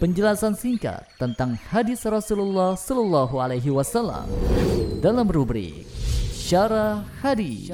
penjelasan singkat tentang hadis Rasulullah Sallallahu Alaihi Wasallam dalam rubrik Syarah Hadis.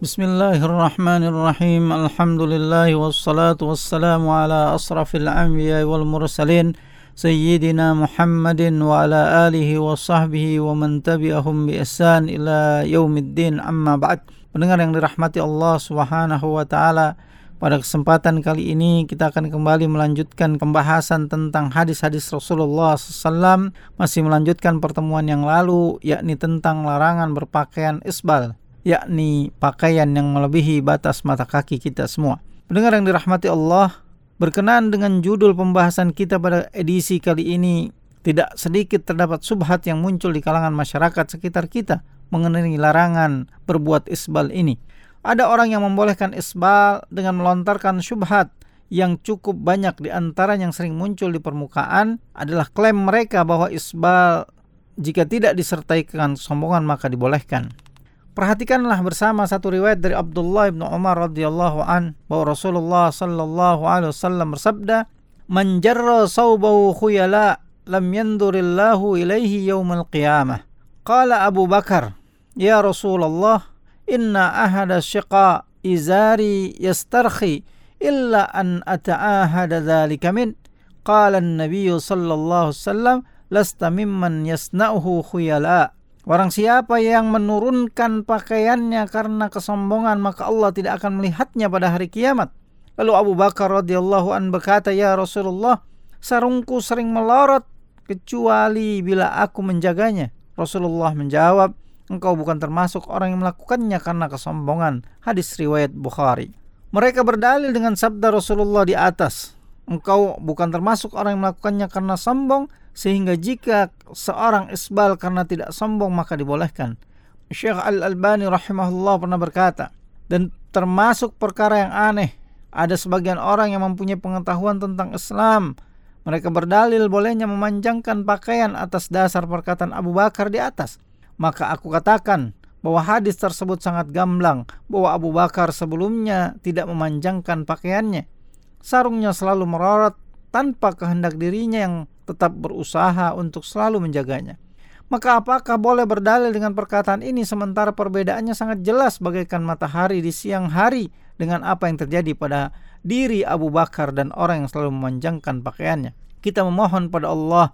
Bismillahirrahmanirrahim. Alhamdulillah wassalatu wassalamu ala asrafil anbiya wal mursalin sayyidina Muhammadin wa ala alihi wa sahbihi wa man bi ihsan ila yaumiddin amma ba'd. Pendengar yang dirahmati Allah Subhanahu wa taala, pada kesempatan kali ini kita akan kembali melanjutkan pembahasan tentang hadis-hadis Rasulullah SAW masih melanjutkan pertemuan yang lalu yakni tentang larangan berpakaian isbal yakni pakaian yang melebihi batas mata kaki kita semua. Pendengar yang dirahmati Allah, berkenaan dengan judul pembahasan kita pada edisi kali ini tidak sedikit terdapat subhat yang muncul di kalangan masyarakat sekitar kita mengenai larangan berbuat isbal ini. Ada orang yang membolehkan isbal dengan melontarkan syubhat yang cukup banyak di antara yang sering muncul di permukaan adalah klaim mereka bahwa isbal jika tidak disertai dengan sombongan maka dibolehkan. Perhatikanlah bersama satu riwayat dari Abdullah bin Umar radhiyallahu an bahwa Rasulullah sallallahu alaihi wasallam bersabda, "Man jarra saubahu khuyala lam yandurillahu ilaihi yaumal qiyamah." Qala Abu Bakar, "Ya Rasulullah, inna ahada syiqa izari yastarkhi illa an ata'ahada dhalika min qala an-nabiy sallallahu wasallam lasta mimman yasna'uhu khuyala Barang siapa yang menurunkan pakaiannya karena kesombongan maka Allah tidak akan melihatnya pada hari kiamat. Lalu Abu Bakar radhiyallahu an berkata, "Ya Rasulullah, sarungku sering melorot kecuali bila aku menjaganya." Rasulullah menjawab, engkau bukan termasuk orang yang melakukannya karena kesombongan. Hadis riwayat Bukhari. Mereka berdalil dengan sabda Rasulullah di atas. Engkau bukan termasuk orang yang melakukannya karena sombong, sehingga jika seorang isbal karena tidak sombong maka dibolehkan. Syekh Al-Albani rahimahullah pernah berkata, dan termasuk perkara yang aneh, ada sebagian orang yang mempunyai pengetahuan tentang Islam. Mereka berdalil bolehnya memanjangkan pakaian atas dasar perkataan Abu Bakar di atas maka aku katakan bahwa hadis tersebut sangat gamblang bahwa Abu Bakar sebelumnya tidak memanjangkan pakaiannya. Sarungnya selalu merorot tanpa kehendak dirinya yang tetap berusaha untuk selalu menjaganya. Maka apakah boleh berdalil dengan perkataan ini sementara perbedaannya sangat jelas bagaikan matahari di siang hari dengan apa yang terjadi pada diri Abu Bakar dan orang yang selalu memanjangkan pakaiannya. Kita memohon pada Allah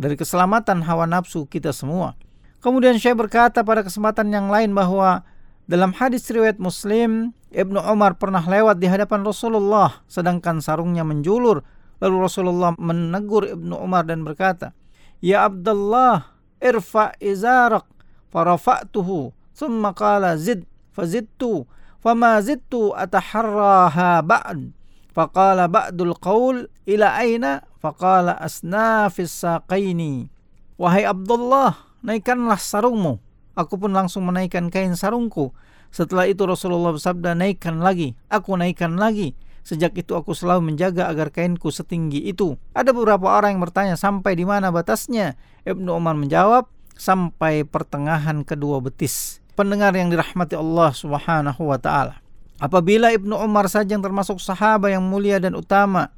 dari keselamatan hawa nafsu kita semua Kemudian saya berkata pada kesempatan yang lain bahwa dalam hadis riwayat Muslim, Ibnu Umar pernah lewat di hadapan Rasulullah sedangkan sarungnya menjulur. Lalu Rasulullah menegur Ibnu Umar dan berkata, "Ya Abdullah, irfa izarak." Farafa'tuhu. Thumma qala zid fazidtu. Fama zidtu ataharraha ba'd. Faqala ba'dul qaul ila aina? Faqala asnafis saqaini. Wahai Abdullah, naikkanlah sarungmu. Aku pun langsung menaikkan kain sarungku. Setelah itu Rasulullah bersabda, naikkan lagi. Aku naikkan lagi. Sejak itu aku selalu menjaga agar kainku setinggi itu. Ada beberapa orang yang bertanya sampai di mana batasnya. Ibnu Umar menjawab, sampai pertengahan kedua betis. Pendengar yang dirahmati Allah Subhanahu wa taala. Apabila Ibnu Umar saja yang termasuk sahabat yang mulia dan utama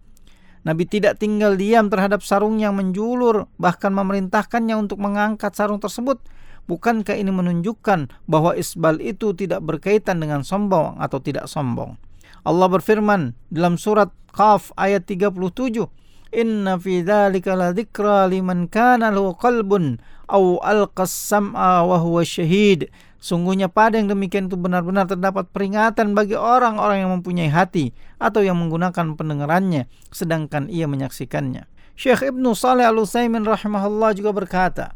Nabi tidak tinggal diam terhadap sarung yang menjulur, bahkan memerintahkannya untuk mengangkat sarung tersebut. Bukankah ini menunjukkan bahwa isbal itu tidak berkaitan dengan sombong atau tidak sombong? Allah berfirman dalam surat Qaf ayat 37, Inna fi dzalika ladzikra liman kana lahu qalbun aw alqas sam'a wa huwa syahid. Sungguhnya pada yang demikian itu benar-benar terdapat peringatan bagi orang-orang yang mempunyai hati atau yang menggunakan pendengarannya sedangkan ia menyaksikannya. Syekh Ibnu Saleh Al-Utsaimin rahimahullah juga berkata,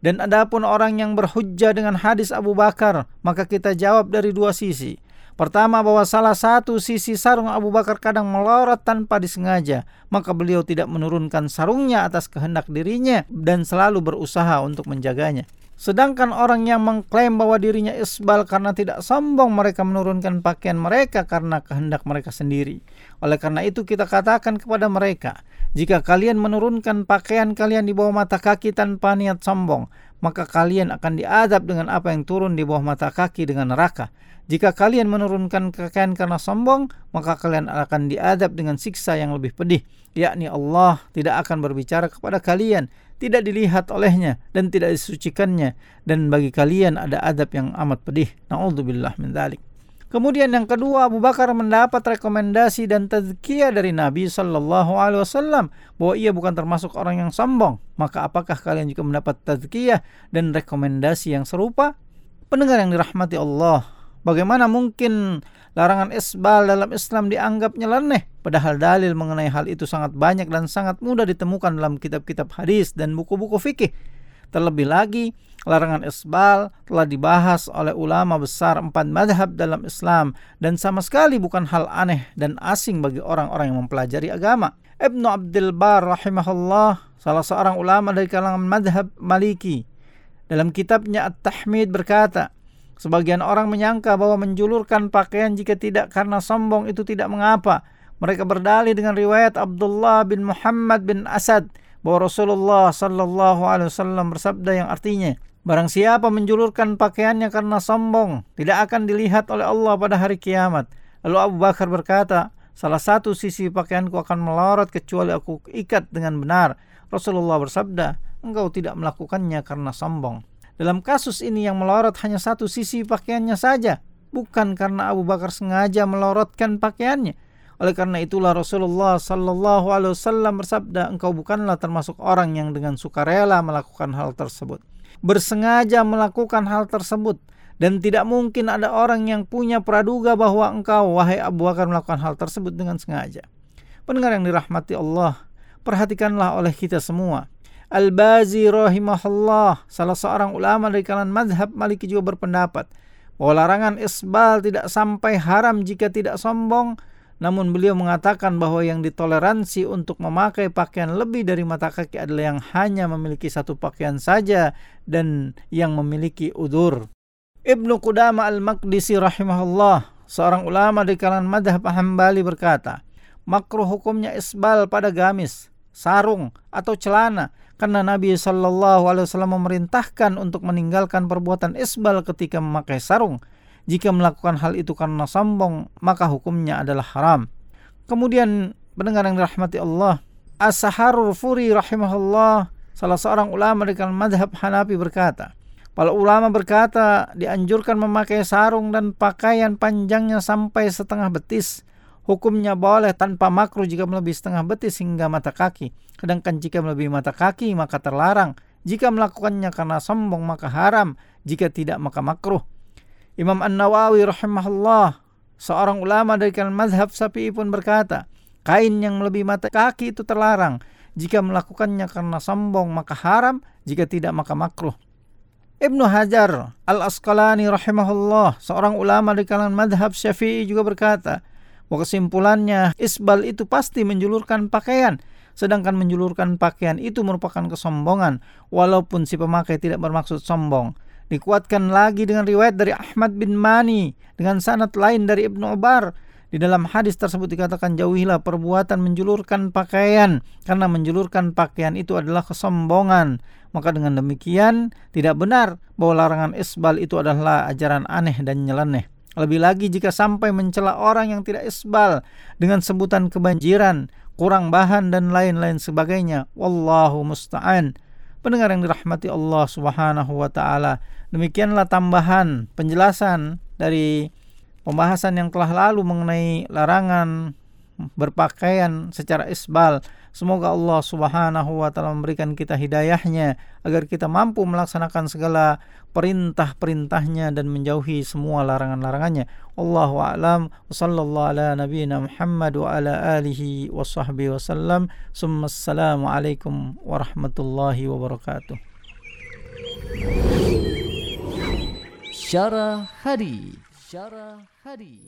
dan adapun orang yang berhujjah dengan hadis Abu Bakar, maka kita jawab dari dua sisi. Pertama bahwa salah satu sisi sarung Abu Bakar kadang melorot tanpa disengaja, maka beliau tidak menurunkan sarungnya atas kehendak dirinya dan selalu berusaha untuk menjaganya. Sedangkan orang yang mengklaim bahwa dirinya isbal karena tidak sombong mereka menurunkan pakaian mereka karena kehendak mereka sendiri. Oleh karena itu kita katakan kepada mereka, jika kalian menurunkan pakaian kalian di bawah mata kaki tanpa niat sombong, maka kalian akan diadab dengan apa yang turun di bawah mata kaki dengan neraka. Jika kalian menurunkan kekayaan karena sombong, maka kalian akan diadab dengan siksa yang lebih pedih, yakni Allah tidak akan berbicara kepada kalian, tidak dilihat olehnya dan tidak disucikannya dan bagi kalian ada adab yang amat pedih. Nauzubillah min dzalik. Kemudian yang kedua Abu Bakar mendapat rekomendasi dan tazkiyah dari Nabi Shallallahu Alaihi Wasallam bahwa ia bukan termasuk orang yang sombong. Maka apakah kalian juga mendapat tazkiyah dan rekomendasi yang serupa? Pendengar yang dirahmati Allah, bagaimana mungkin larangan isbal dalam Islam dianggap nyeleneh? Padahal dalil mengenai hal itu sangat banyak dan sangat mudah ditemukan dalam kitab-kitab hadis dan buku-buku fikih. Terlebih lagi, larangan isbal telah dibahas oleh ulama besar empat madhab dalam Islam dan sama sekali bukan hal aneh dan asing bagi orang-orang yang mempelajari agama. Ibnu Abdul Bar rahimahullah, salah seorang ulama dari kalangan madhab Maliki, dalam kitabnya At-Tahmid berkata, Sebagian orang menyangka bahwa menjulurkan pakaian jika tidak karena sombong itu tidak mengapa. Mereka berdalih dengan riwayat Abdullah bin Muhammad bin Asad bahwa Rasulullah Sallallahu Alaihi Wasallam bersabda yang artinya Barang siapa menjulurkan pakaiannya karena sombong, tidak akan dilihat oleh Allah pada hari kiamat. Lalu Abu Bakar berkata, salah satu sisi pakaianku akan melorot kecuali aku ikat dengan benar. Rasulullah bersabda, engkau tidak melakukannya karena sombong. Dalam kasus ini yang melorot hanya satu sisi pakaiannya saja, bukan karena Abu Bakar sengaja melorotkan pakaiannya, oleh karena itulah Rasulullah Sallallahu Alaihi Wasallam bersabda, engkau bukanlah termasuk orang yang dengan sukarela melakukan hal tersebut, bersengaja melakukan hal tersebut, dan tidak mungkin ada orang yang punya praduga bahwa engkau wahai Abu Bakar melakukan hal tersebut dengan sengaja. Pendengar yang dirahmati Allah, perhatikanlah oleh kita semua. Al-Bazi rahimahullah, salah seorang ulama dari kalangan madhab Maliki juga berpendapat bahwa larangan isbal tidak sampai haram jika tidak sombong, namun beliau mengatakan bahwa yang ditoleransi untuk memakai pakaian lebih dari mata kaki adalah yang hanya memiliki satu pakaian saja dan yang memiliki udur. Ibnu Qudama al-Maqdisi rahimahullah, seorang ulama di kalangan madhab Hambali berkata, makruh hukumnya isbal pada gamis, sarung, atau celana karena Nabi Wasallam memerintahkan untuk meninggalkan perbuatan isbal ketika memakai sarung jika melakukan hal itu karena sombong, maka hukumnya adalah haram. Kemudian pendengar yang dirahmati Allah, As-Saharul Furi rahimahullah, salah seorang ulama dengan madhab Hanafi berkata, Para ulama berkata dianjurkan memakai sarung dan pakaian panjangnya sampai setengah betis. Hukumnya boleh tanpa makruh jika melebihi setengah betis hingga mata kaki. Sedangkan jika melebihi mata kaki maka terlarang. Jika melakukannya karena sombong maka haram. Jika tidak maka makruh. Imam An-Nawawi rahimahullah, seorang ulama dari kalangan mazhab Syafi'i pun berkata, kain yang lebih mata kaki itu terlarang. Jika melakukannya karena sombong maka haram, jika tidak maka makruh. Ibnu Hajar Al-Asqalani rahimahullah, seorang ulama dari kalangan madhab Syafi'i juga berkata, bahwa kesimpulannya isbal itu pasti menjulurkan pakaian, sedangkan menjulurkan pakaian itu merupakan kesombongan, walaupun si pemakai tidak bermaksud sombong. Dikuatkan lagi dengan riwayat dari Ahmad bin Mani dengan sanad lain dari Ibnu Umar. Di dalam hadis tersebut dikatakan jauhilah perbuatan menjulurkan pakaian karena menjulurkan pakaian itu adalah kesombongan. Maka dengan demikian tidak benar bahwa larangan isbal itu adalah ajaran aneh dan nyeleneh. Lebih lagi jika sampai mencela orang yang tidak isbal dengan sebutan kebanjiran, kurang bahan dan lain-lain sebagainya. Wallahu musta'an. Pendengar yang dirahmati Allah Subhanahu wa taala, demikianlah tambahan penjelasan dari pembahasan yang telah lalu mengenai larangan berpakaian secara isbal. Semoga Allah Subhanahu wa taala memberikan kita hidayahnya agar kita mampu melaksanakan segala perintah-perintahnya dan menjauhi semua larangan-larangannya. Allahu a'lam wa sallallahu ala nabiyyina Muhammad wa ala alihi wa sahbihi wasallam. Assalamu alaikum warahmatullahi wabarakatuh. Syarah Hadis Syarah Hadis